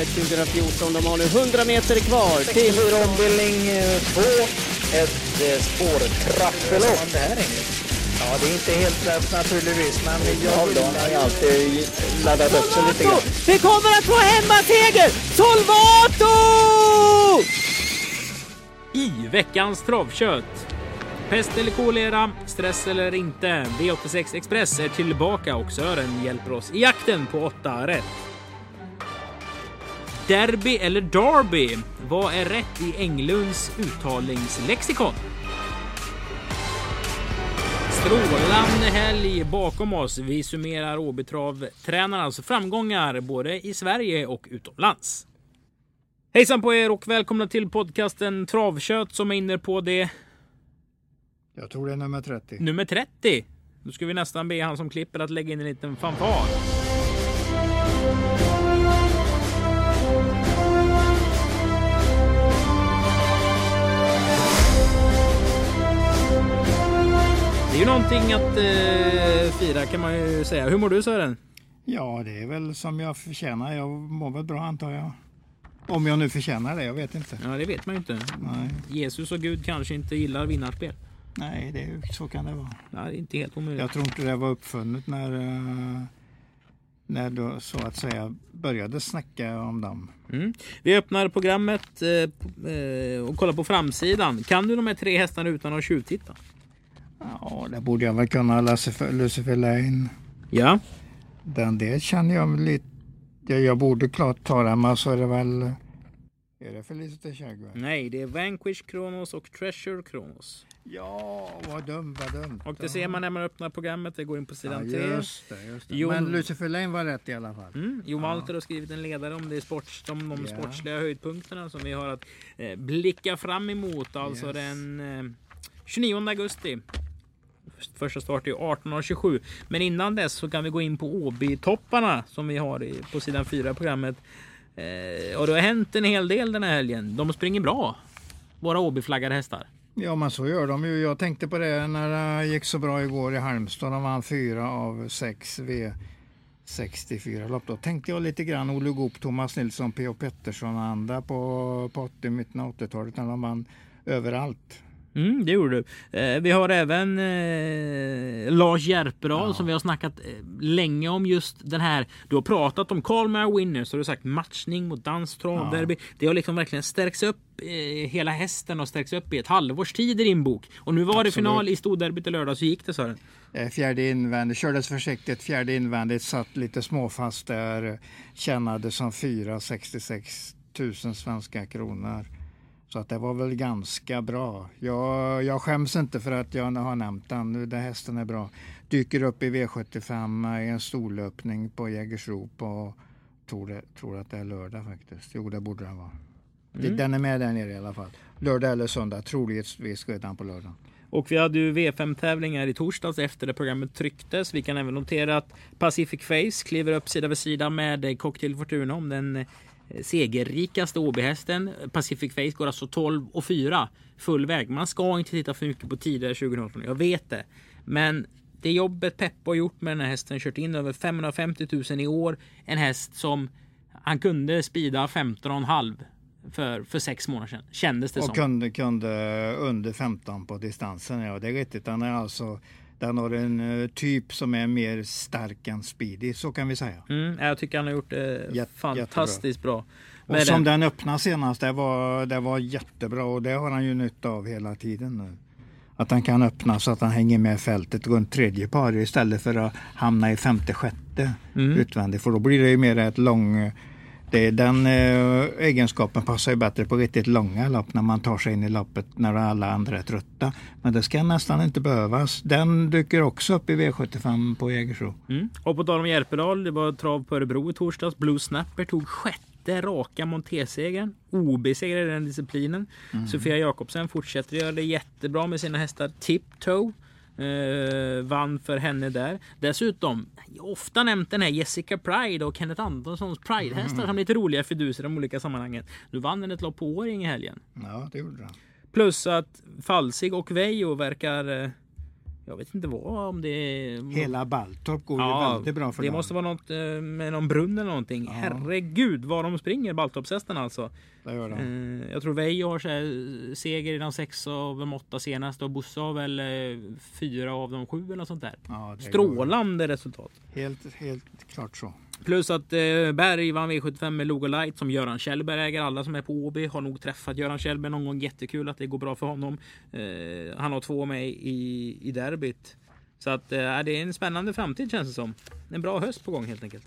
loppet 2014. De har nu 100 meter kvar till... 64 ombildning 2. Ett eh, spårtrappelopp. Ja, det är inte helt lätt naturligtvis, men jag har alltid laddat upp sig lite grann. Vi kommer att få hemmaseger! Solvato! I veckans travkött. Pest eller kolera, stress eller inte. V86 Express är tillbaka och Sören hjälper oss i jakten på 8 rätt. Derby eller Derby? Vad är rätt i Englunds uttalningslexikon? Strålande helg bakom oss. Vi summerar Åbytrav-tränarnas framgångar både i Sverige och utomlands. Hejsan på er och välkomna till podcasten Travkött som är inne på det Jag tror det är nummer 30. nummer 30. Då ska vi nästan be han som klipper att lägga in en liten fanfar. Ju någonting att eh, fira kan man ju säga. Hur mår du Sören? Ja, det är väl som jag förtjänar. Jag mår väl bra antar jag. Om jag nu förtjänar det, jag vet inte. Ja, det vet man ju inte. Nej, Jesus och Gud kanske inte gillar vinnarspel. Nej det är, så kan det vara. Är inte helt omöjligt. Jag tror inte det var uppfunnet när, eh, när du så att säga började snacka om dem. Mm. Vi öppnar programmet eh, eh, och kollar på framsidan. Kan du de här tre hästarna utan att tjuvtitta? Ja, det borde jag väl kunna. Lucifer, Lucifer Lane. Ja. Den det känner jag lite. Jag, borde klart ta den, men så är det väl. Är det Felicity Jaguar? Nej, det är Vanquish Kronos och Treasure Kronos. Ja, vad dumt, vad dumt. Och det ser man när man öppnar programmet. Det går in på sidan ja, 3. just det, just det. Jo, Men Lucifer Lane var rätt i alla fall. Mm, Jo Walter har skrivit en ledare om det är sport, de, Ja. sportsliga höjdpunkterna som vi har att eh, blicka fram emot. Alltså Yes. den eh, 29 augusti. Första start är 18.27. Men innan dess så kan vi gå in på Åby-topparna som vi har på sidan 4 i programmet. Eh, och det har hänt en hel del den här helgen. De springer bra. Våra Åby-flaggade hästar. Ja, men så gör de ju. Jag tänkte på det när det gick så bra igår i Halmstad. De vann fyra av sex V64 lopp. Då tänkte jag lite grann Olle Goop, Thomas Nilsson, P.O. Pettersson och andra på, på 80, mitten av 80-talet när de vann överallt. Mm, det gjorde du. Eh, vi har även eh, Lars Järpedal som vi har snackat eh, länge om just den här. Du har pratat om Kalmar Winners så har du sagt matchning mot dans travderby. Det har liksom verkligen stärkts upp. Eh, hela hästen och stärkts upp i ett halvårs tid i din bok. Och nu var det Absolut. final i storderbyt i lördags. Hur gick det Sören? Eh, Fjärde invändigt, kördes försiktigt, fjärde invändigt, satt lite småfast där, tjänade som 466 000 svenska kronor. Så att det var väl ganska bra. Jag, jag skäms inte för att jag har nämnt den, den hästen är bra. Dyker upp i V75 i en storlöpning på Jägersro på, tror, det, tror att det är lördag faktiskt. Jo, det borde den vara. Mm. Den är med där nere i alla fall. Lördag eller söndag, troligtvis redan på lördag. Och vi hade ju V5 tävlingar i torsdags efter det programmet trycktes. Vi kan även notera att Pacific Face kliver upp sida vid sida med Cocktail Fortuna om den segerrikaste OB-hästen. Pacific Face går alltså 12 och 4 full väg. Man ska inte titta för mycket på tider 2018. Jag vet det. Men det jobbet Peppo har gjort med den här hästen, kört in över 550 000 i år. En häst som han kunde spida 15,5 för, för sex månader sedan. Kändes det Och som. kunde, kunde under 15 på distansen. Ja, det är riktigt. Den, är alltså, den har en eh, typ som är mer stark än speedy, så kan vi säga. Mm, jag tycker han har gjort det Jätte- fantastiskt bra. Och som den. den öppnade senast, det var, det var jättebra och det har han ju nytta av hela tiden nu. Att han kan öppna så att han hänger med fältet runt tredje par istället för att hamna i femte, sjätte Mm. utvändigt. För då blir det ju mer ett lång... Det, den eh, egenskapen passar ju bättre på riktigt långa lopp när man tar sig in i loppet när alla andra är trötta. Men det ska nästan inte behövas. Den dyker också upp i V75 på Jägersro. Mm. Och på tal om Järpedal, det var trav på Örebro i torsdags. Blue Snapper tog sjätte raka montésegern. OB-seger i den disciplinen. Sofia Jakobsen fortsätter göra det jättebra med sina hästar Tiptoe. Eh, vann för henne där. Dessutom, jag har ofta nämnt den här Jessica Pride och Kenneth Anderssons Pride-hästar som lite roliga fiduser i de olika sammanhangen. Nu vann den ett lopp på Åring i helgen. Ja, det gjorde den. Plus att Falsig och Veijo verkar... eh, Jag vet inte vad om det är... Hela Baltorp går ju väldigt bra för Det dem. måste vara något eh, med någon brunn eller någonting. Ja. Herregud vad de springer Baltorpshästarna alltså. Det gör de. Eh, Jag tror Veijo har här seger i de sex av de åtta senaste och Bosse har väl eh, fyra av de sju eller något sånt där. Ja, Strålande resultat. Helt, helt klart så. Plus att eh, Berg vann V75 med Logo Light som Göran Kjellberg äger. Alla som är på Åby har nog träffat Göran Kjellberg någon gång. Jättekul att det går bra för honom. Eh, han har två med i, i derbyt. Så att eh, det är en spännande framtid känns det som. En bra höst på gång helt enkelt.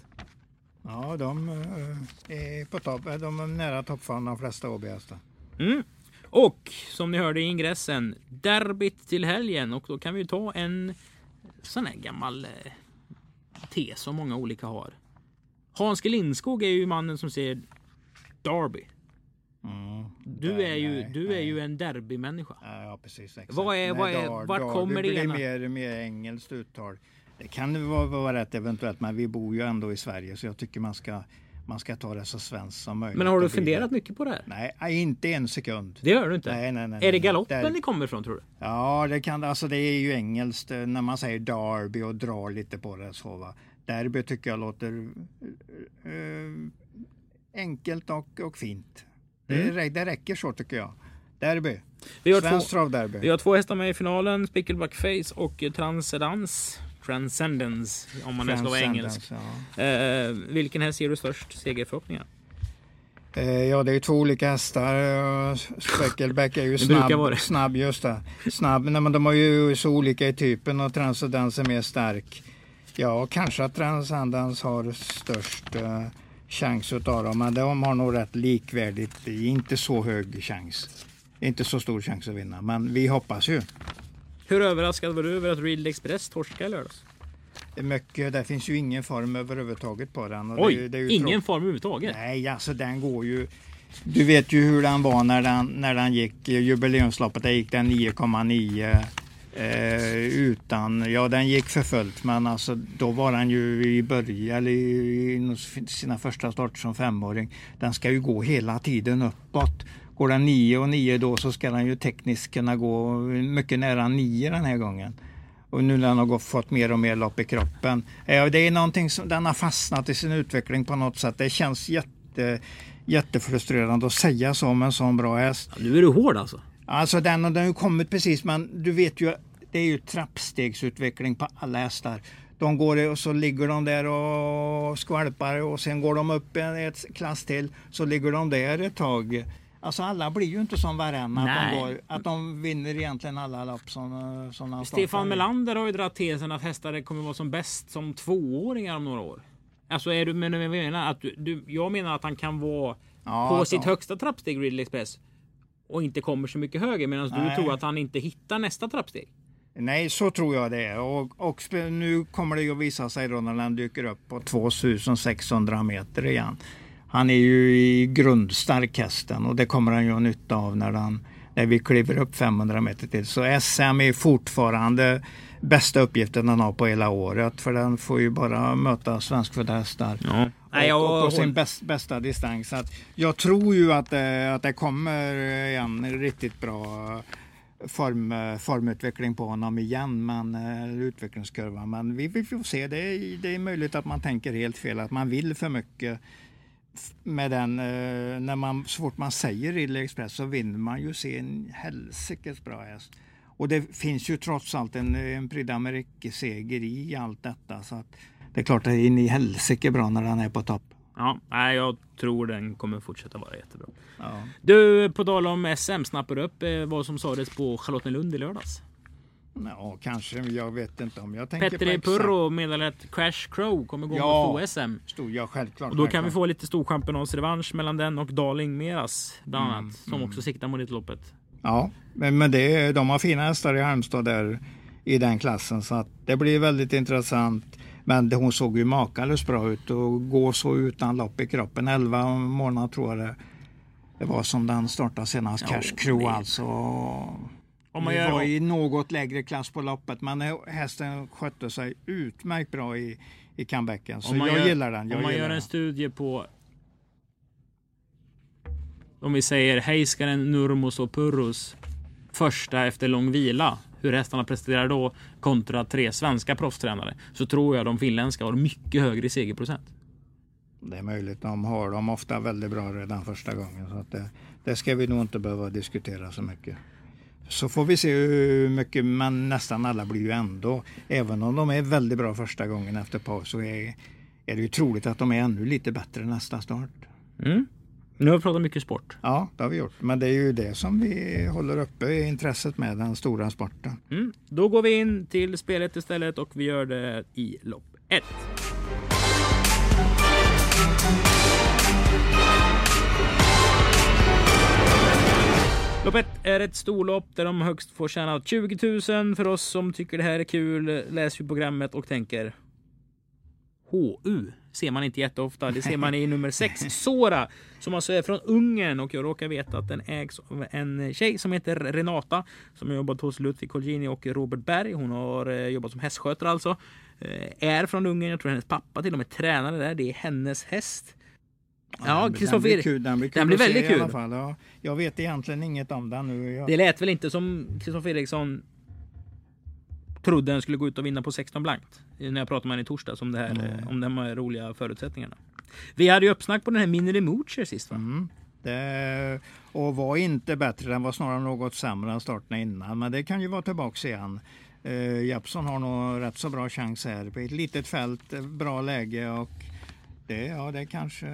Ja, de eh, är på topp. Eh, De är nära toppform de flesta Åbyhästar. Mm. Och som ni hörde i ingressen, derbyt till helgen och då kan vi ta en sån här gammal eh, tes som många olika har. Hans G. Lindskog är ju mannen som säger Derby. Mm. Du Nej, är ju, nej, du är nej. ju en derbymänniska. Ja, precis. Exakt. Vad är- vad är- Dar- vart Dar- kommer det blir ena? mer, mer engelskt uttal. Det kan ju vara, vara rätt eventuellt, men vi bor ju ändå i Sverige så jag tycker man ska, man ska ta det så svenskt som möjligt. Men har du funderat mycket på det här? Nej, nej, inte en sekund. Det gör du inte? Nej, nej, nej, är det nej. galoppen Där- ni kommer ifrån tror du? Ja, det kan alltså det är ju engelskt eh, när man säger derby och drar lite på det så va. Derby tycker jag låter eh, enkelt och, och fint. Det, Mm. rä- det räcker så tycker jag. Derby. Vi har, två, travderby. vi har två hästar med i finalen. Spickleback Face och Transcendence. Transcendence om man nu ska vara engelsk. Ja. Eh, vilken häst ser du störst segerförhoppningar? Eh, Ja, det är två olika hästar. Speckelback är ju Det snabb, det. snabb just det. Snabb, nej, men de är ju så olika i typen och Transcendence är mer stark. Ja, kanske att Transcendence har störst eh, chans utav dem, men de har nog rätt likvärdigt. Inte så hög chans. Inte så stor chans att vinna, men vi hoppas ju. Hur överraskad var du över att Real Express torskade i lördags? Mycket, det finns ju ingen form överhuvudtaget på den. Oj, det, det ingen form överhuvudtaget? Nej, alltså den går ju. Du vet ju hur den var när den, när den gick jubileumsloppet. Där gick den 9,9 eh, utan, ja den gick för fullt men alltså då var den ju i början, eller i i sina första starter som femåring. Den ska ju gå hela tiden uppåt. Går den 9 och 9 då så ska den ju tekniskt kunna gå mycket nära 9 den här gången. Och nu när den har fått mer och mer lopp i kroppen. Eh, Det är någonting som den har fastnat i sin utveckling på något sätt. Det känns jätte, jättefrustrerande att säga så om en sån bra häst. Ja, nu är du hård alltså. Alltså den, den har ju kommit precis, men du vet ju, det är ju trappstegsutveckling på alla hästar. De går och så ligger de där och skvalpar och sen går de upp en ett klass till så ligger de där ett tag. Alltså alla blir ju inte som varann att, de går, att de vinner egentligen alla lopp som, som Stefan. Melander har ju dragit tesen att hästar kommer vara som bäst som tvååringar om några år. Alltså är du, men jag menar att du, du, jag menar att han kan vara Ja, på sitt de- högsta trappsteg Ridley Express och inte kommer så mycket högre medan du tror att han inte hittar nästa trappsteg. Nej, så tror jag det. Och, och nu kommer det ju att visa sig då när han dyker upp på 2600 meter igen. Han är ju i grundstark hästen och det kommer han ju ha nytta av när, han, när vi kliver upp 500 meter till. Så SM är fortfarande bästa uppgiften han har på hela året för den får ju bara möta svenskfödda hästar. Ja. Nej, jag, och på sin bäst, bästa distans. Så att jag tror ju att det, att det kommer en riktigt bra form, formutveckling på honom igen, men eh, utvecklingskurvan. Men vi, vi får se. Det är, det är möjligt att man tänker helt fel, att man vill för mycket med den, eh, när man, så fort man säger Ridley Express så vinner man ju se en helsikes bra häst. Och det finns ju trots allt en, en Prix d'Amérique-seger i allt detta. Så att det är klart att det är in i helsike bra när han är på topp. ja, nej, jag tror den kommer fortsätta vara jättebra. Ja. Du, på tal om SM, snappar du upp eh, vad som sades på Charlottenlund i lördags? Ja, kanske. Jag vet inte om jag tänker Petri på. Purro meddelade att Crash Crow kommer gå Ja. mot stor-SM. Stod jag självklart. Och då kan vi självklart. få lite storchampionansrevansch mellan den och Darling Meras bland Mm, annat. Som också siktar mot loppet. Ja, men, men det, de har fina hästar i Halmstad där i den klassen så att det blir väldigt intressant. Men det, hon såg ju makalöst bra ut och gå så utan lopp i kroppen. 11 månader tror jag det, det var som den startade senast. Ja, Cash Crew alltså. Om man gör- var i något lägre klass på loppet men hästen skötte sig utmärkt bra i, i comebacken. Så jag gör, gillar den. Jag om man gör en den. studie på om vi säger Heiskanen, Nurmos och Purros första efter lång vila. Hur hästarna presterar då kontra tre svenska proffstränare så tror jag de finländska har mycket högre segerprocent. Det är möjligt. De har dem ofta väldigt bra redan första gången. Så att det, det ska vi nog inte behöva diskutera så mycket. Så får vi se hur mycket, men nästan alla blir ju ändå, även om de är väldigt bra första gången efter paus, så är, är det ju troligt att de är ännu lite bättre nästa start. Mm. Nu har vi pratat mycket sport. Ja, det har vi gjort. Men det är ju det som vi håller uppe intresset med, den stora sporten. Mm. Då går vi in till spelet istället och vi gör det i lopp 1. Lopp 1 är ett storlopp där de högst får tjäna 20 000. För oss som tycker det här är kul läser vi programmet och tänker HU ser man inte jätteofta. Det ser man i nummer 6, Sora, som alltså är från Ungern och jag råkar veta att den ägs av en tjej som heter Renata som har jobbat hos Ludvig Colgjini och Robert Berg. Hon har eh, jobbat som hästskötare alltså. Eh, är från Ungern. Jag tror hennes pappa till och med tränade där. Det är hennes häst. Ja, den, Kristoffer den blir, kul, den blir, kul den blir väldigt i kul. alla fall. Ja, jag vet egentligen inget om den nu. Jag, Det lät väl inte som Kristoffer Eriksson trodde den skulle gå ut och vinna på 16 blankt. När jag pratade med henne i torsdags om, det här, Nej. eh, om de här roliga förutsättningarna. Vi hade ju uppsnack på den här Minnie Moocher sist va? Mm. Det, och var inte bättre, den var snarare något sämre än starten innan. Men det kan ju vara tillbaks igen. Uh, Jeppson har nog rätt så bra chans här på ett litet fält, eh, bra läge och det, ja, det kanske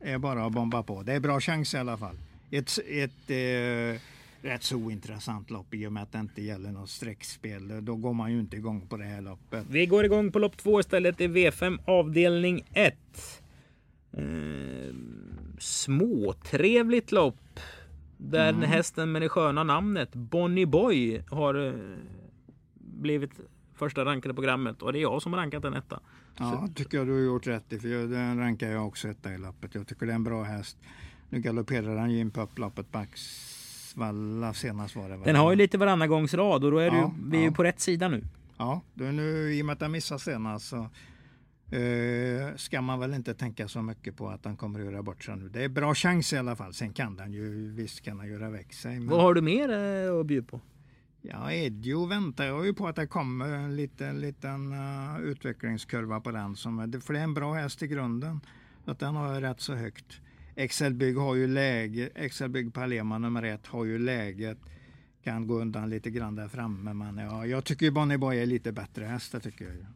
är bara att bomba på. Det är bra chans i alla fall. Ett, ett eh, rätt så ointressant lopp i och med att det inte gäller något streckspel. Då går man ju inte igång på det här loppet. Vi går igång på lopp 2 istället i V5 avdelning 1. Eh, småtrevligt lopp. Där Mm. hästen med det sköna namnet Bonnie Boy har eh, blivit första rankade programmet och det är jag som har rankat den etta. Ja, tycker jag du har gjort rätt i, för jag- den rankar jag också etta i loppet. Jag tycker det är en bra häst. Nu galopperar han ju in på upploppet på Axvalla senast var det väl? Den har ju lite varannan gångs rad och då är Ja, ju, vi ja. på rätt sida nu. Ja, då är nu, i och med att den missade senast så eh, ska man väl inte tänka så mycket på att han kommer att göra bort sig nu. Det är bra chans i alla fall. Sen kan den ju, visst kan han göra väck sig. Men... Vad har du mer eh, att bjuda på? Ja, Edjo väntar jag ju på att det kommer en liten, liten uh, utvecklingskurva på den. Som, för det är en bra häst i grunden. Att den har rätt så högt. XL-bygg har ju läge, XL-bygg Palema nummer ett har ju läget. Kan gå undan lite grann där framme. Men ja, jag tycker ju Bonnie Boy är lite bättre häst, det tycker jag ju.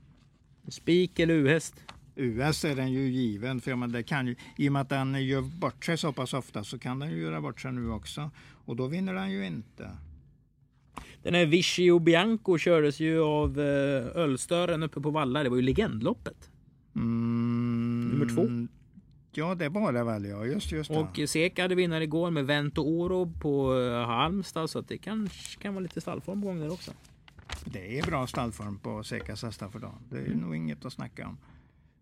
Spik eller U-häst? US är den ju given, för menar, det kan ju, i och med att den gör bort sig så pass ofta så kan den ju göra bort sig nu också. Och då vinner den ju inte. Den här Vichy och Bianco kördes ju av eh, Ölstören uppe på Valla. Det var ju legendloppet. Mm, Nummer två. Ja, det var det väl ja. Just, just. Och Seka hade vinnare igår med Vento Oro på eh, Halmstad. Så att det kanske kan vara lite stallform på gång där också. Det är bra stallform på Sekas hästar för dagen. Det är Mm. nog inget att snacka om.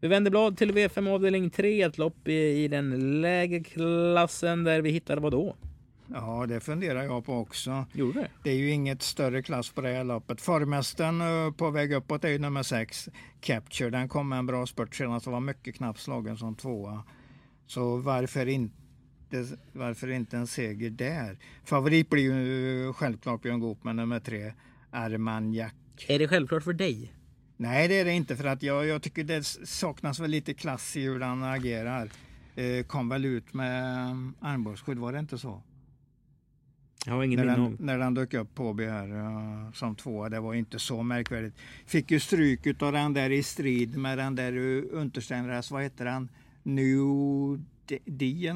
Vi vänder blad till V5 avdelning 3. Ett lopp i, i den lägre klassen där vi hittade vad då? Ja, det funderar jag på också. Gjorde det? Det är ju inget större klass på det här loppet. Formmästaren eh, på väg uppåt är ju nummer 6, Capture. Den kom med en bra spurt senast och var mycket knappt slagen som tvåa. Så varför inte, varför inte en seger där? Favorit blir ju självklart Björn Goop med nummer 3, Armagnac. Är det självklart för dig? Nej, det är det inte för att jag, jag tycker det saknas väl lite klass i hur han agerar. Eh, kom väl ut med armbågsskydd, var det inte så? Jag har ingen När minne den, när den dök upp på BR uh, som tvåa, det var inte så märkvärdigt. Fick ju stryk av den där i strid med den där uh, Untersteinras, vad heter han? New D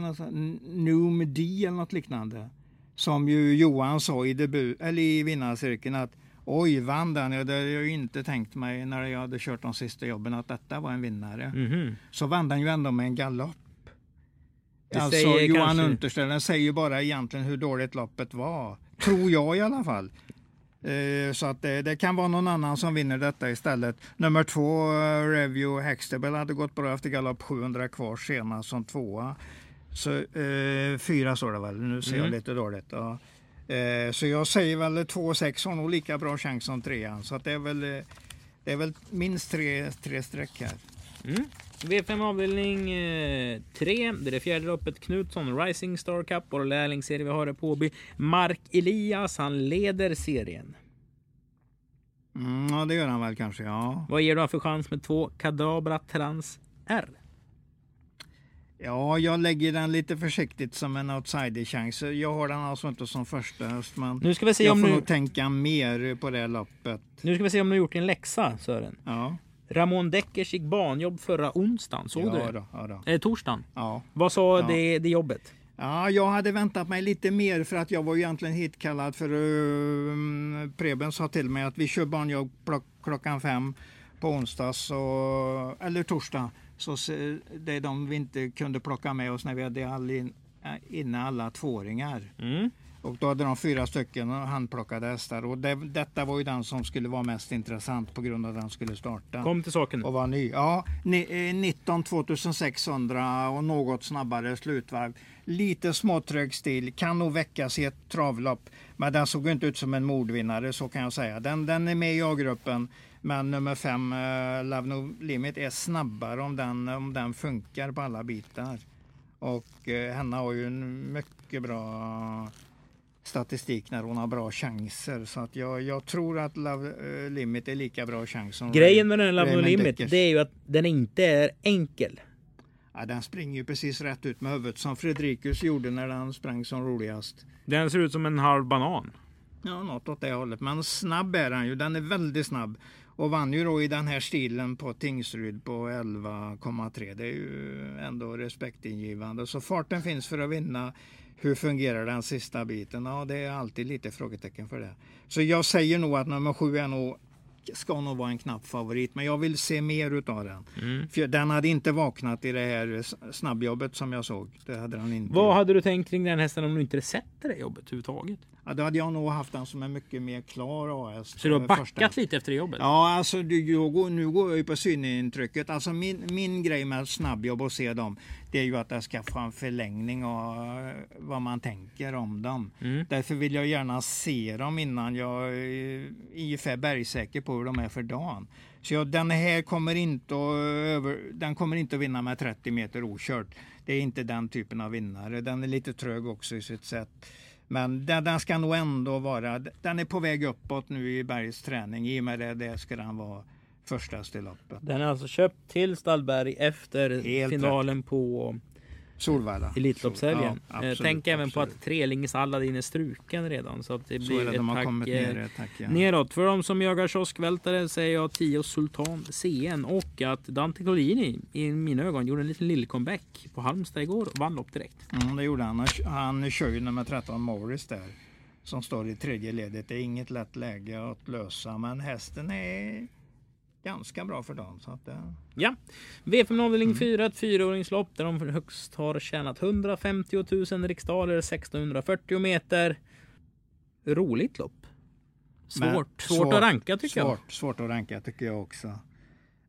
Noom D eller något liknande. Som ju Johan sa i, debut, eller i vinnarcirkeln att oj, vann den? Ja, det hade jag inte tänkt mig när jag hade kört de sista jobben att detta var en vinnare. Mhm. Så vann den ju ändå med en galopp. Det Alltså Johan kanske- Unterstellen säger ju bara egentligen hur dåligt loppet var. Tror jag i alla fall. Eh, Så att det, det kan vara någon annan som vinner detta istället. Nummer två, eh, Review Hextable, hade gått bra efter galopp 700 kvar senast som tvåa. Så eh, fyra står det väl, nu ser jag Mm. lite dåligt. Ja. Eh, så jag säger väl 2-6 har nog lika bra chans som trean. Så att det är väl, eh, det är väl minst tre, tre streck här. Mm. V5 avdelning 3. Det är det fjärde loppet. Knutsson Rising Star Cup och lärlingsserie vi har det på Åby. Mark Elias, han leder serien. Mm, ja, det gör han väl kanske. Ja. Vad ger du för chans med två Kadabra Trans R? ja, jag lägger den lite försiktigt som en outsider-chans. Jag har den alltså inte som första häst, men Nu ska vi se jag om får du, nog tänka mer på det loppet. nu ska vi se om du har gjort din läxa Sören. Ja, Ramon Deckers gick banjobb förra onsdagen. Såg du ja, det? då, ja, då. Eh, torsdagen. ja. Vad sa Ja. det, det jobbet? Ja, jag hade väntat mig lite mer för att jag var egentligen hitkallad för uh, Preben sa till mig att vi kör barnjobb plock, klockan fem på onsdag så, eller torsdag. Så det är de vi inte kunde plocka med oss när vi hade all in, inne alla tvååringar. Mm. Och då hade de fyra stycken handplockade hästar och det, detta var ju den som skulle vara mest intressant på grund av att den skulle starta. Kom till saken. Och var ny. Ja, ni- eh, 19 2600 och något snabbare slutvarv. Lite småtrög stil, kan nog väckas i ett travlopp. Men den såg inte ut som en mordvinnare, så kan jag säga. Den, den är med i A-gruppen. Men nummer fem, eh, Love No Limit, är snabbare om den, om den funkar på alla bitar. Och eh, henne har ju en mycket bra statistik när hon har bra chanser. Så att jag, jag tror att Love eh, Limit är lika bra chans som Grejen med den här Love Limit, det är ju att den inte är enkel. Ja, den springer ju precis rätt ut med huvudet som Fredrikus gjorde när den sprang som roligast. Den ser ut som en halv banan. Ja, något åt det hållet. Men snabb är den ju. Den är väldigt snabb. Och vann ju då i den här stilen på Tingsryd på 11,3. Det är ju ändå respektingivande. Så farten finns för att vinna. Hur fungerar den sista biten? Ja, det är alltid lite frågetecken för det. Så jag säger nog att nummer sju är nog, ska nog vara en knapp favorit. Men jag vill se mer utav den. Mm. För den hade inte vaknat i det här snabbjobbet som jag såg. Det hade den inte. Vad hade du tänkt kring den hästen om du inte sett det jobbet överhuvudtaget? Ja, då hade jag nog haft den som en mycket mer klar AS. Så du har eh, backat första. lite efter jobbet? Ja, alltså du, går, nu går jag ju på synintrycket. Alltså min, min grej med snabbjobb och se dem, det är ju att jag ska få en förlängning av eh, vad man tänker om dem. Mm. Därför vill jag gärna se dem innan jag är ungefär bergsäker på hur de är för dagen. Så jag, den här kommer inte, att, över, den kommer inte att vinna med 30 meter okört. Det är inte den typen av vinnare. Den är lite trög också i sitt sätt. Men den, den ska nog ändå vara, den är på väg uppåt nu i Bergs träning. I och med det, det ska den vara första i loppet. Den är alltså köpt till Stallberg efter Helt finalen på Solvalla. Elitloppshelgen. Ja, Eh, absolut, Tänk även på att Trelings Aladdin är struken redan. Så att det Så blir det, ett de tack eh, ner ett tack. Ja. neråt. För de som jagar kioskvältare säger jag 10 Sultan CN och att Dante Collini i mina ögon gjorde en liten lill-comeback på Halmstad igår och vann lopp direkt. Mm, det gjorde han. Han, han kör ju nummer 13 Morris där. Som står i tredje ledet. Det är inget lätt läge att lösa. Men hästen är ganska bra för dagen. Så att, eh, Ja, V5 avdelning Mm. 4, ett fyraåringslopp där de högst har tjänat 150 000 riksdaler, 1640 meter. Roligt lopp. Svårt, Men svårt, svårt- att ranka tycker jag. svårt, svårt att ranka tycker jag också.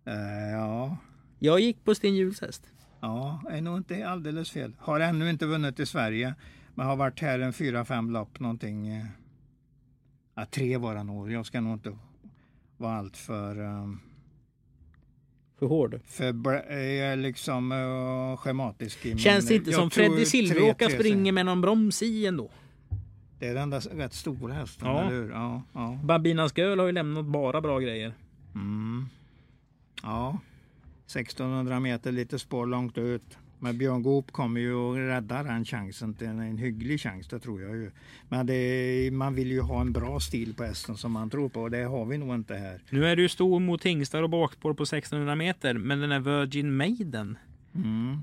Eh, ja, Jag gick på Sten Juhls häst. ja, är nog inte alldeles fel. Har ännu inte vunnit i Sverige. Men har varit här en fyra, fem lopp någonting. eh, Ja, tre var det nog. Jag ska nog inte vara allt för... Um, För hård. för är liksom uh, schematisk. I Känns min- inte som Freddy Silveråka springer med någon broms i ändå. Det är den där rätt stora hästen, Ja. eller hur? Ja, ja. Babinas Girl har ju lämnat bara bra grejer. Mm. Ja, 1600 meter lite spår långt ut. Men Björn Goop kommer ju att rädda den chansen till en, en hygglig chans, det tror jag ju. Men det, man vill ju ha en bra stil på hästen som man tror på och det har vi nog inte här. Nu är det ju stor mot hingstar och bakspår på 1600 meter. Men den är Virgin Maiden. Mm.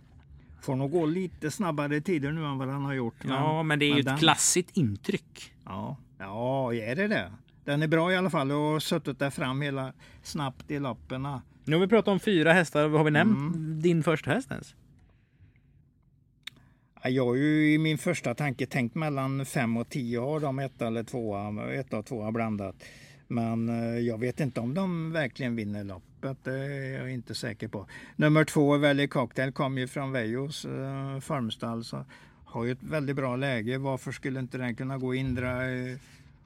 Får nog gå lite snabbare tider nu än vad han har gjort. Ja, men det är ju men ett den- klassiskt intryck. Ja, ja, är det det? Den är bra i alla fall och har suttit där fram hela snabbt i loppen. Nu har vi pratat om fyra hästar. Har vi nämnt Mm. din första häst ens? Jag har ju i min första tanke tänkt mellan 5 och 10 har de ett eller tvåa, ett och tvåa blandat. Men eh, jag vet inte om de verkligen vinner loppet. Det är jag inte säker på. Nummer två, Valley Cocktail, kom ju från Vejos eh, farmstall. Så har ju ett väldigt bra läge. Varför skulle inte den kunna gå Indra? Eh,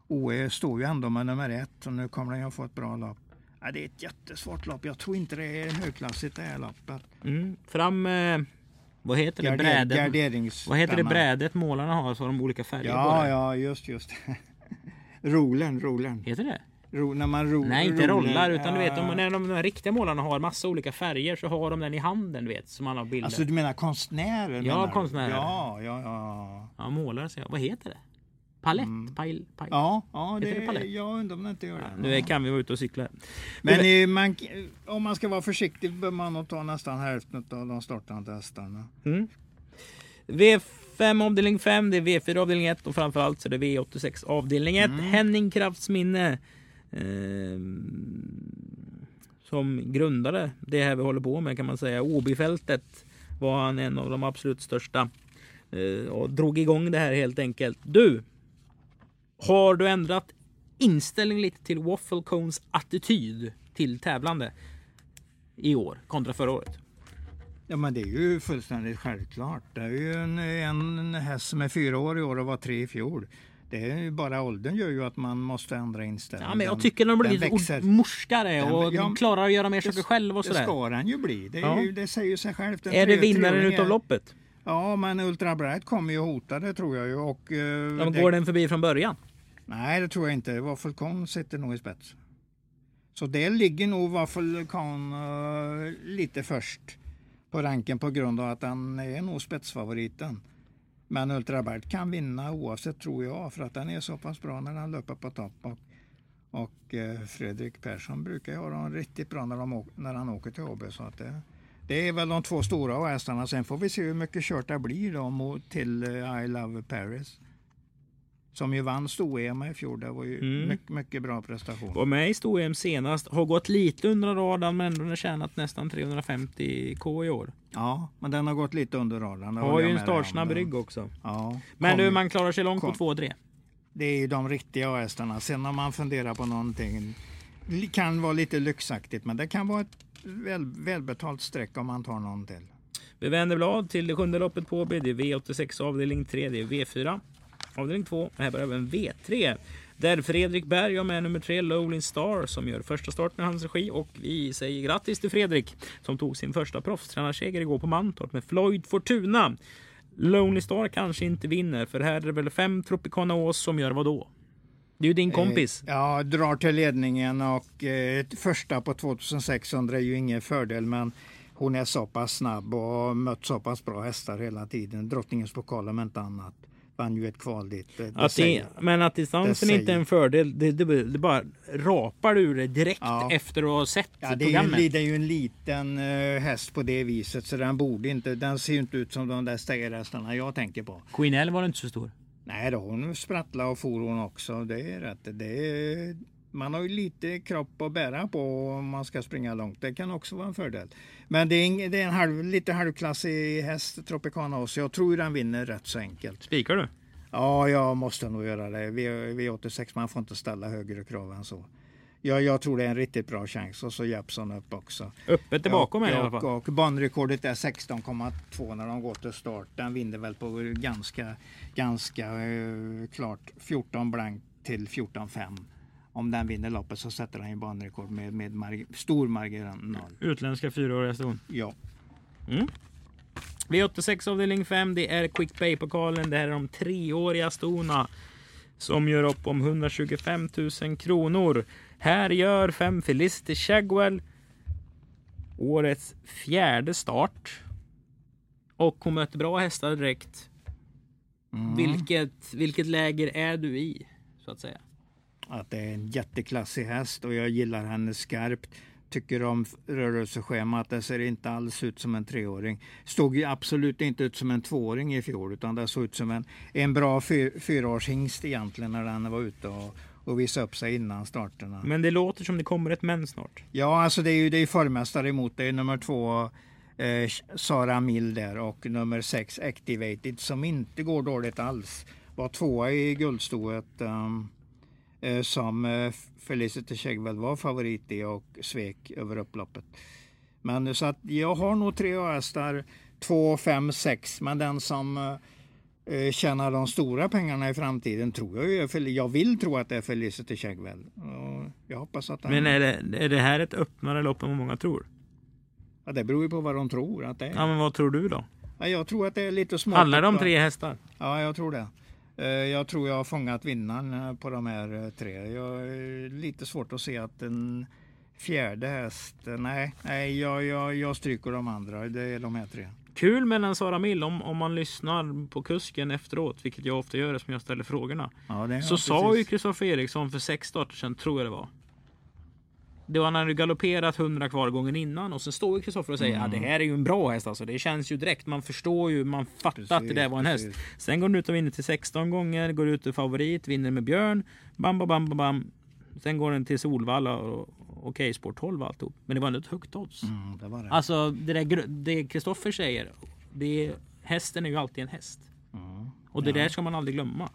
OE står ju ändå med nummer ett och nu kommer den ju få ett bra lopp. Ja, det är ett jättesvårt lopp. Jag tror inte det är högklassigt det här loppet. Mm. Fram... Eh, vad heter det? Garder- Brädet? Vad heter det brädet målarna har? Så har de olika färger på Ja, det. ja, just, just. Rolen, rolen. Heter det? Ro, när man ro, Nej, inte rollar utan du vet Ja. om, när de, de här riktiga målarna har massa olika färger så har de den i handen du vet som har bilder. Alltså du menar konstnärer? Ja, menar konstnärer. Ja, ja, ja. Ja, målare säger jag. Vad heter det? Palett? Mm. Pile, pile. Ja, ja det det, palett? jag undrar om det inte gör det. Nu kan vi vara ute och cykla. Men man, om man ska vara försiktig bör man nog ta nästan hälften av de startande hästarna. Mm. V5 avdelning 5, det är V4 avdelning 1 och framförallt så är det V86 avdelning 1. Henning Kraftsminne eh, som grundade det här vi håller på med kan man säga. Åbyfältet var han en av de absolut största eh, och drog igång det här helt enkelt. Du, har du ändrat inställning lite till Waffle Cones attityd till tävlande i år kontra förra året? Ja men det är ju fullständigt självklart. Det är ju en, en häst som är fyra år i år och var tre i fjol. Det är ju bara åldern gör ju att man måste ändra inställning. Ja, men jag Den- tycker de blir den lite växer. ord- morskare Den- och ja, klarar att göra mer det- saker själv och Det sådär. ska den ju bli. Det, Ja. ju, det säger ju sig självt. Är det vinnaren utav loppet? Ja, men Ultra Bright kommer ju hota det tror jag ju. Och, eh, De det- går den förbi från början? Nej, det tror jag inte. Waffelcon sitter nog i spets. Så det ligger nog Waffelcon uh, eh, lite först på ranken på grund av att han är nog spetsfavoriten. Men Ultrabert kan vinna oavsett tror jag för att den är så pass bra när den löper på topp. Och, och eh, Fredrik Persson brukar ju ha dem riktigt bra när, de, när han åker till HB. Så att det, det är väl de två stora hästarna. Sen får vi se hur mycket kört det blir då mot, till eh, I Love Paris. Som ju vann sto-EM i fjol. Det var ju Mm. mycket, mycket bra prestation. Var med i Stor-EM senast. Har gått lite under radarn men ändå tjänat nästan 350k i år. Ja, men den har gått lite under radarn. Har ju en startsnabb rygg också. Ja, Men kom- du, man klarar sig långt på kom. 2-3. Det är ju de riktiga hästarna. Sen om man funderar på någonting. Det kan vara lite lyxaktigt men det kan vara ett väl, välbetalt streck om man tar någon till. Vi vänder blad till det sjunde loppet på Åby. Det är V86 avdelning 3. Det är V4 avdelning 2. Och här börjar även V3. Där Fredrik Berg har med nummer 3 Lowling Star som gör första starten i hans regi. Och vi säger grattis till Fredrik som tog sin första proffstränarseger igår på Mantorp med Floyd Fortuna. Lonely Star kanske inte vinner för här är det väl fem Tropicana Ås som gör vad då? Det är ju din kompis. Eh, Ja, drar till ledningen och eh, första på 2600 är ju ingen fördel men hon är så pass snabb och har mött så pass bra hästar hela tiden. Drottningens pokal om inte annat. Vann ju ett kval dit. Det, Att det, men att distansen det inte är en fördel, det, det, det bara rapar ur det direkt Ja. efter att ha sett Ja, det, är ju programmet. det är ju en liten eh, häst på det viset så den borde inte, den ser ju inte ut som de där stegerhästarna jag tänker på. Queen L var inte så stor. Nej då, hon sprattlade och for hon också. Det är rätt. Det är, man har ju lite kropp att bära på om man ska springa långt. Det kan också vara en fördel. Men det är, ing, det är en halv, lite halvklassig häst, Tropicana Oz. Jag tror den vinner rätt så enkelt. Spikar du? Ja, jag måste nog göra det. V, V86, man får inte ställa högre krav än så. Ja, jag tror det är en riktigt bra chans. Och så Jeppson upp också. Öppet är bakom i alla fall. och, och banrekordet är 16,2 när de går till start. Den vinner väl på ganska, ganska eh, klart 14 blank till 14,5. Om den vinner loppet så sätter han ju banrekord med, med marg- stor marginal. Utländska fyraåriga ston. Ja. V86 avdelning 5, det är Quick Pay-pokalen. Det här är de treåriga stona som gör upp om 125 000 kronor. Här gör fem Felicity Shagwell årets fjärde start. Och hon möter bra hästar direkt. Mm. Vilket, vilket läger är du i? Så att säga. Att det är en jätteklassig häst och jag gillar henne skarpt. Tycker om rörelseschemat. Det ser inte alls ut som en treåring. Stod ju absolut inte ut som en tvååring i fjol utan det såg ut som en, en bra fyr, fyraårshingst egentligen när den var ute och, och visade upp sig innan starterna. Men det låter som det kommer ett men snart. Ja, alltså det är ju det är formmästare emot. Det är nummer två eh, Sara Mill där och nummer sex Activated som inte går dåligt alls. Var tvåa i guldstoet um, som eh, Felicity Shegwell var favorit i och svek över upploppet. Men så att jag har nog tre hästar, två, fem, sex. Men den som eh, eh, tjänar de stora pengarna i framtiden tror jag ju Jag vill tro att det är Felicity Shegwell. Och Jag hoppas att den... Men är det, är det här ett öppnare lopp än vad många tror? Ja, det beror ju på vad de tror att det är. Ja, men vad tror du då? Ja, jag tror att det är lite små. Alla de tre hästar? Ja, jag tror det. Eh, Jag tror jag har fångat vinnaren eh, på de här eh, tre. Jag är lite svårt att se att en fjärde häst, nej, nej jag, jag, jag stryker de andra. Det är de här tre. Kul mellan Sara Mill om, om man lyssnar på kusken efteråt, vilket jag ofta gör som jag ställer frågorna. Ja, Så sa precis. ju Kristoffer Eriksson för sex starter sedan, tror jag det var. Det när han hade galopperat 100 kvar gången innan och sen står Kristoffer och säger att Mm. det här är ju en bra häst alltså. Det känns ju direkt. Man förstår ju, man fattar att det där var en häst. Precis, Sen går den ut och vinner till 16 gånger, går ut till favorit, vinner med Björn. Bam, bam, bam, bam. Sen går den till Solvalla och okej, spår 12 och alltihop. Men det var ändå ett högt odds. Mm, det var det. Alltså det där det Kristoffer säger. Det hästen är ju alltid en häst. Mm. Och det Ja. där ska man aldrig glömma.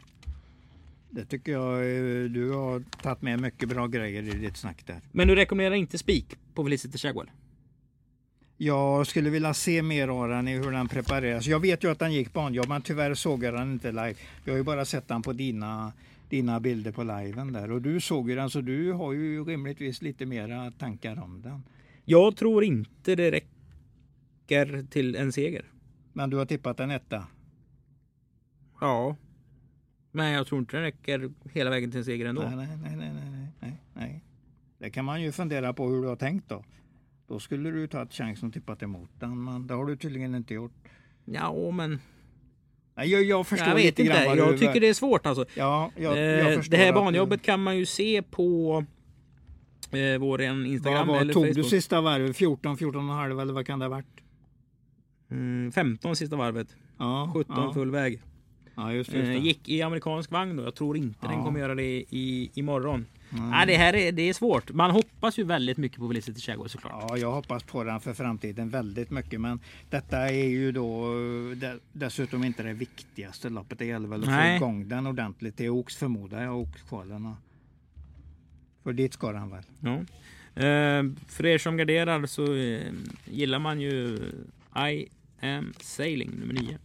Det tycker jag, eh, du har tagit med mycket bra grejer i ditt snack där. Men du rekommenderar inte spik på Felicity Chagwell? Jag skulle vilja se mer av den i hur den prepareras. Jag vet ju att den gick banjobb men tyvärr såg jag den inte live. Jag har ju bara sett den på dina, dina bilder på liven där och du såg ju den så du har ju rimligtvis lite mera tankar om den. Jag tror inte det räcker till en seger. Men du har tippat en etta. Ja. Men jag tror inte det räcker hela vägen till en seger ändå. Nej, nej, nej, nej, nej, nej. Det kan man ju fundera på hur du har tänkt då. Då skulle du ta ett chans och tippat emot den men det har du tydligen inte gjort. Ja, men Nej, jag, jag förstår jag vet lite inte. grann Jag du... tycker det är svårt alltså. Ja, jag, Eh, jag förstår det här att du- banjobbet kan man ju se på eh, vår Instagram Vad, vad eller tog du Facebook. sista varvet? 14, 14 och en halv eller vad kan det ha varit? Mm, 15 sista varvet. Ja, 17 ja. full väg. Ja, just det. Just Eh, det. gick i amerikansk vagn då. Jag tror inte den kommer göra det i, imorgon. Mm. Nej, det här är, det är svårt. Man hoppas ju väldigt mycket på Felicity Chagwell såklart. Ja, jag hoppas på den för framtiden väldigt mycket. Men detta är ju då eh, de- dessutom inte det viktigaste loppet. Det gäller väl att Nej. få igång den ordentligt. Det är Ox förmodar jag, Oxkvalerna. För dit ska den väl? Ja. Eh, för er som garderar så gillar man ju I am sailing nummer 9.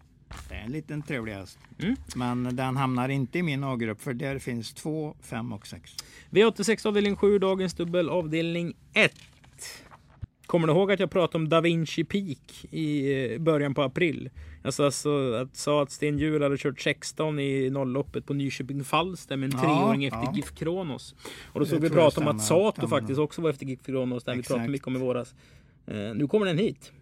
Det är en liten trevlig häst. Mm. Men den hamnar inte i min A-grupp för där finns 2, 5 och 6. V86 avdelning 7, dagens dubbel avdelning 1. Kommer du ihåg att jag pratade om Da Vinci Peak i eh, början på april? Alltså, alltså att sa att Sten Hjul hade kört 16 i nollloppet på Nyköping Falster med en Ja, treåring efter ja. GIF Kronos. Och då såg vi jag prata om att Sato faktiskt också var efter GIF Kronos. Den vi pratade Exakt. mycket om i våras. Eh, nu kommer den hit.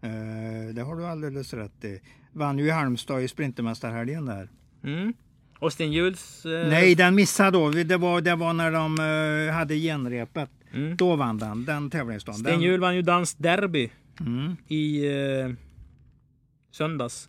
Eh, det har du alldeles rätt i. Vann ju i Halmstad i Sprintermästarhelgen där. Mm. Och Sten Hjuls... eh, Nej, den missade då. Det var, det var när de eh, hade genrepet. Mm. Då vann den, den tävlingsdagen. Sten Hjul vann ju Dans Derby Mm. i eh, söndags.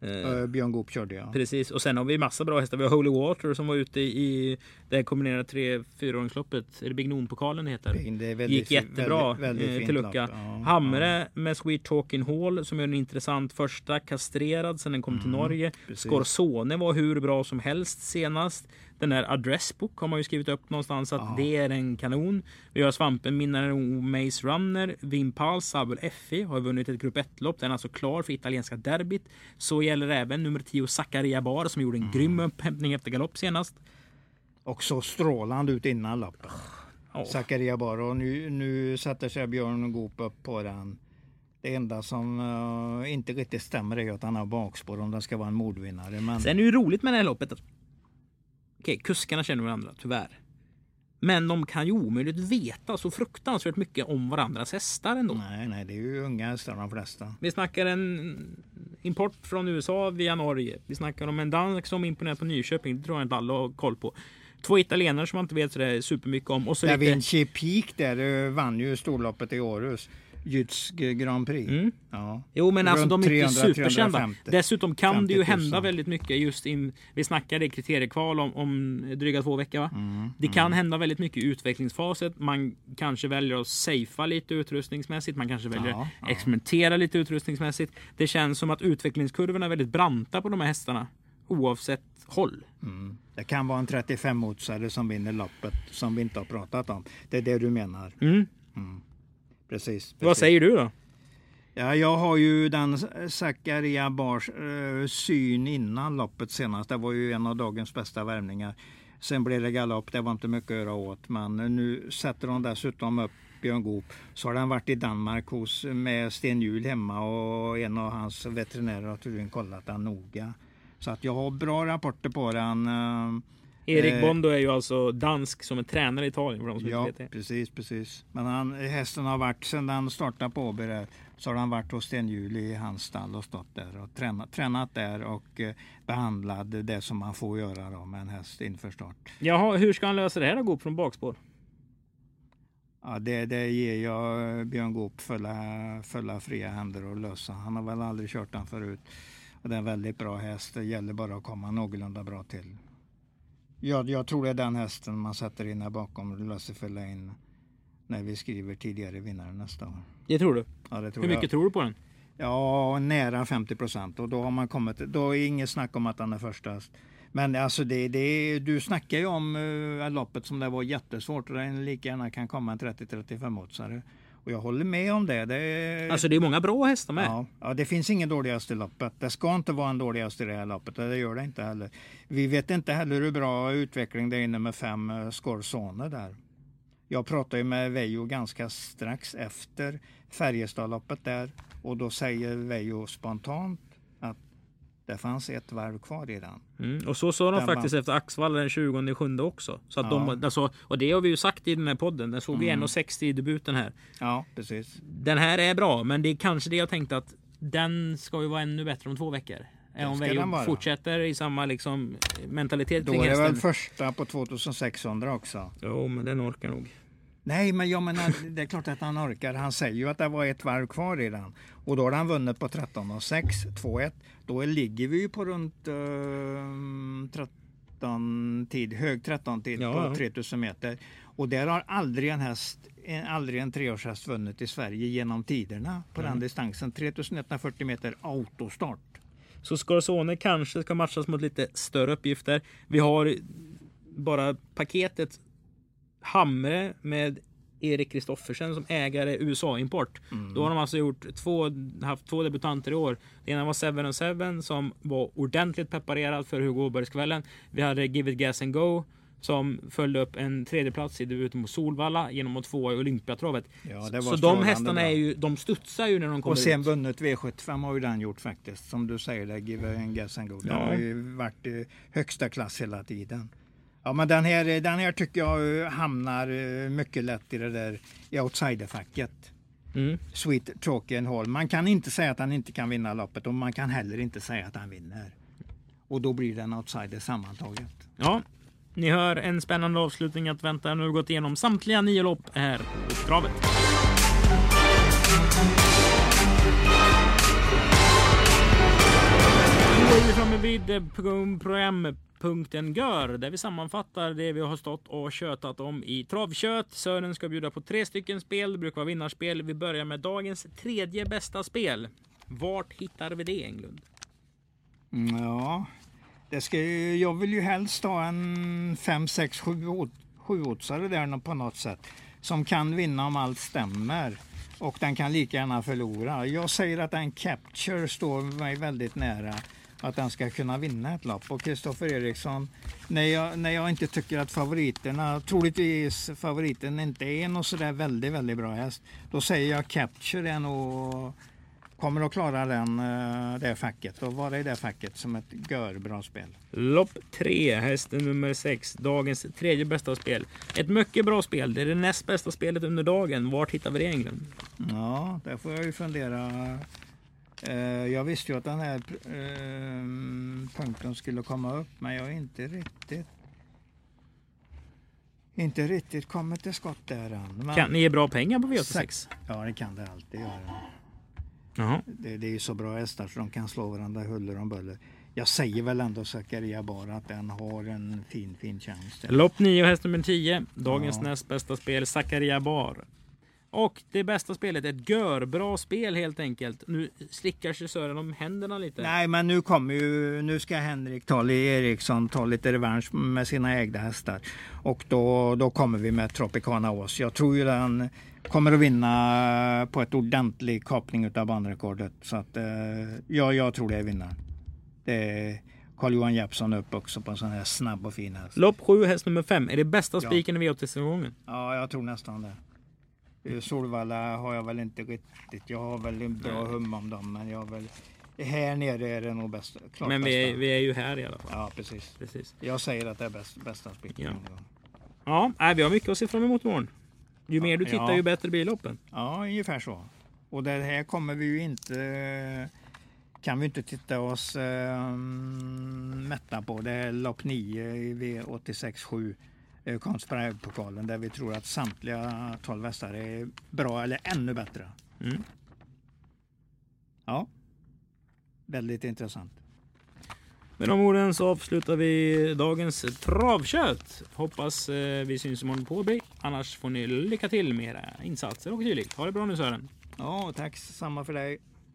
Eh, Eh, Björn Goop körde jag. Precis, och sen har vi massa bra hästar. Vi har Holy Water som var ute i det här kombinerade 3-4-åringsloppet. Är det Bignon-pokalen det heter? Det väldigt Gick jättebra väldigt- väldigt eh, till lucka. Ja, Hamre med Sweet Talking Hall som gör en intressant första. Kastrerad sen den kom till Norge. Mm, precis. Scorsone var hur bra som helst senast. Den där Adressbook har man ju skrivit upp någonstans att Ja. det är en kanon. Vi har Svampen Minare Maze Runner. Vimpal Sabel FI har vunnit ett grupp 1-lopp. Den är alltså klar för italienska derbyt. Så gäller även nummer 10 Zaccaria Bar som gjorde en Mm. grym upphämtning efter galopp senast. Och så strålande ut innan loppet. Ja. Zakaria bara och nu, nu sätter sig Björn Goop upp på den. Det enda som eh, inte riktigt stämmer är att han har bakspår om den ska vara en mordvinnare. Men Sen är det ju roligt med det här loppet. Okej, kuskarna känner varandra, tyvärr. Men de kan ju omöjligt veta så fruktansvärt mycket om varandras hästar ändå. nej, nej, det är ju unga hästar de flesta. Vi snackar en import från USA via Norge. Vi snackar om en dansk som imponerar på Nyköping. Det tror jag inte alla har koll på. Två italienare som man inte vet sådär supermycket om. Och så Da lite... Vinci Peak där eh, vann ju storloppet i Århus. Jytsk Grand Prix. Mm. Ja. Jo men alltså de är inte 300, superkända. 350. Dessutom kan det ju 50 000. hända väldigt mycket just in, Vi snackade i kriteriekval om, om dryga två veckor va? Mm, Det kan hända väldigt mycket i utvecklingsfaset. Man kanske väljer att safea lite utrustningsmässigt. Man kanske väljer Ja, att ja. experimentera lite utrustningsmässigt. Det känns som att utvecklingskurvorna är väldigt branta på de här hästarna. Oavsett håll. Mm. Det kan vara en 35-motsare som vinner loppet som vi inte har pratat om. Det är det du menar. Mm. Precis. Vad precis. säger du då? Ja, jag har ju den Zakaria Bars eh, syn innan loppet senast. Det var ju en av dagens bästa värmningar. Sen blev det galopp, det var inte mycket att göra åt. Men nu sätter de dessutom upp Björn Goop. Så har den varit i Danmark hos, med Sten Hjul hemma och en av hans veterinärer har tydligen kollat den noga. Så att jag har bra rapporter på den. eh, Erik Eh, Bondo är ju alltså dansk som är tränare i Italien för de som Ja, inte vet det. precis, precis. Men han, hästen har varit, sedan den startade på Åby där, så har han varit hos Sten Hjul i hans stall och stått där och tränat, tränat där och eh, behandlat det som man får göra då med en häst inför start. Jaha, hur ska han lösa det här då? Gå upp från bakspår? Ja, det, det ger jag Björn Goop fulla, fulla fria händer att lösa. Han har väl aldrig kört den förut. Och det är en väldigt bra häst. Det gäller bara att komma någorlunda bra till. Jag, jag tror det är den hästen man sätter in här bakom fylla in när vi skriver tidigare vinnare nästa år. Det tror du? Ja, det tror Hur mycket jag. tror du på den? Ja, nära 50 procent. Och då har man kommit. Då är inget snack om att han är första häst. Men alltså det, det, du snackar ju om uh, loppet som det var jättesvårt och det lika gärna kan komma en 30-35 oddsare. Och jag håller med om det. det Alltså det är många bra hästar med. Ja, ja, det finns ingen dålig häst i loppet. Det ska inte vara en dålig häst i det här loppet. och Det gör det inte heller. Vi vet inte heller hur bra utveckling det är inne med fem uh, Scorsone där. Jag pratade ju med Vejo ganska strax efter Färjestadloppet där och då säger Vejo spontant det fanns ett varv kvar den. Mm. Och så sa de faktiskt efter Axvalla den 20 sjunde också. Så att Ja. de, alltså, och det har vi ju sagt i den här podden. Den såg vi Mm. 1,60 i debuten här. Ja, precis. Den här är bra, men det är kanske det jag tänkte att den ska ju vara ännu bättre om två veckor. Om vi fortsätter i samma liksom, mentalitet Då kring är det väl första på 2600 också. Jo, men den orkar nog. Nej, men jag menar, det är klart att han orkar. Han säger ju att det var ett varv kvar den. Och då har han vunnit på 13,6, 2-1. Då ligger vi ju på runt eh, 13 tid, hög 13 tid Ja, på ja. 3000 meter. Och där har aldrig en häst, en, aldrig en treårshäst vunnit i Sverige genom tiderna på den distansen. 3140 meter autostart. Så Scorsone kanske ska matchas mot lite större uppgifter. Vi har bara paketet Hamre med Erik Kristoffersen som ägare USA-import. Då har de alltså gjort två, haft två debutanter i år. Det ena var Seven and Seven som var ordentligt preparerad för Hugo Åbergskvällen. Vi hade Give It Gas and Go som följde upp en tredjeplats i debuten mot Solvalla genom att tvåa i Olympiatravet. Ja, Så de hästarna är ju, de studsar ju när de kommer Och sen ut. vunnit V75 har ju den gjort faktiskt. Som du säger, det Give en gas and go. Den Ja. har ju varit högsta klass hela tiden. Ja, men den här, den här tycker jag eh, hamnar eh, mycket lätt i det där outsiderfacket. Mm. Sweet Talky and Hall. Man kan inte säga att han inte kan vinna loppet och man kan heller inte säga att han vinner. Och då blir det en outsider sammantaget. Ja, ni hör en spännande avslutning att vänta. Nu har vi gått igenom samtliga nio lopp här på travet. Då är vi framme vid eh, program- Punkten Gör där vi sammanfattar det vi har stått och tjötat om i travkött. Sören ska bjuda på tre stycken spel. Det brukar vara vinnarspel. Vi börjar med dagens tredje bästa spel. Vart hittar vi det Englund? Mm, ja, det ska, ju- jag vill ju helst ha en 5, 6, 7 sjuåtsare där på något sätt. Som kan vinna om allt stämmer. Och den kan lika gärna förlora. Jag säger att en Capture står mig väldigt nära. Att den ska kunna vinna ett lopp. Och Kristoffer Eriksson, när jag, när jag inte tycker att favoriterna, troligtvis favoriten inte är någon sådär väldigt, väldigt bra häst. Då säger jag Capture är nog kommer att klara den, eh, det facket och vara i det facket som ett görbra spel. Lopp 3, hästen nummer 6, dagens tredje bästa spel. Ett mycket bra spel. Det är det näst bästa spelet under dagen. Vart hittar vi det egentligen? Ja, där får jag ju fundera. Eh, Jag visste ju att den här eh, punkten skulle komma upp, men jag är inte riktigt inte riktigt kommit till skott där än. Kan ni ge bra pengar på V86? Sex. Ja, det kan det alltid göra. Jaha. Det, det är ju så bra hästar så de kan slå varandra huller om buller. Jag säger väl ändå Zakaria bara att den har en fin, fin chans. Lopp 9, häst nummer 10. Dagens Ja. näst bästa spel, Zakaria Bar. Och det bästa spelet, ett görbra spel helt enkelt. Nu slickar sig Sören om händerna lite. Nej, men nu kommer ju, nu ska Henrik ta, Eriksson ta lite revansch med sina ägda hästar. Och då, då kommer vi med Tropicana Ås. Jag tror ju den kommer att vinna på ett ordentlig kapning av banrekordet. Så att, eh, ja, jag tror det är vinnaren. Det Carl-Johan Jeppsson upp också på en sån här snabb och fin häst. Lopp 7, häst nummer 5. Är det bästa Ja. spiken i V86-omgången? Ja, jag tror nästan det. Eh, Solvalla har jag väl inte riktigt. Jag har väl en bra hum om dem men jag har väl här nere är det nog bäst. Klart men vi är, vi är ju här i alla fall. Ja precis. precis. Jag säger att det är bäst, bästa splitten. Ja. ja, vi har mycket att se fram emot imorgon. Ju ja, mer du tittar ja. ju bättre blir loppen. Ja ungefär så. Och det här kommer vi ju inte kan vi inte titta oss äh, mätta på. Det är lopp 9 i V86 7. Eh, Konstpokalen där vi tror att samtliga 12 västar är bra eller ännu bättre. Mm. Ja, väldigt intressant. Med de orden så avslutar vi dagens travkött. Hoppas eh, vi syns imorgon på Åby. Annars får ni lycka till med era insatser och tydligt. Ha det bra nu Sören. Ja, tack samma för dig.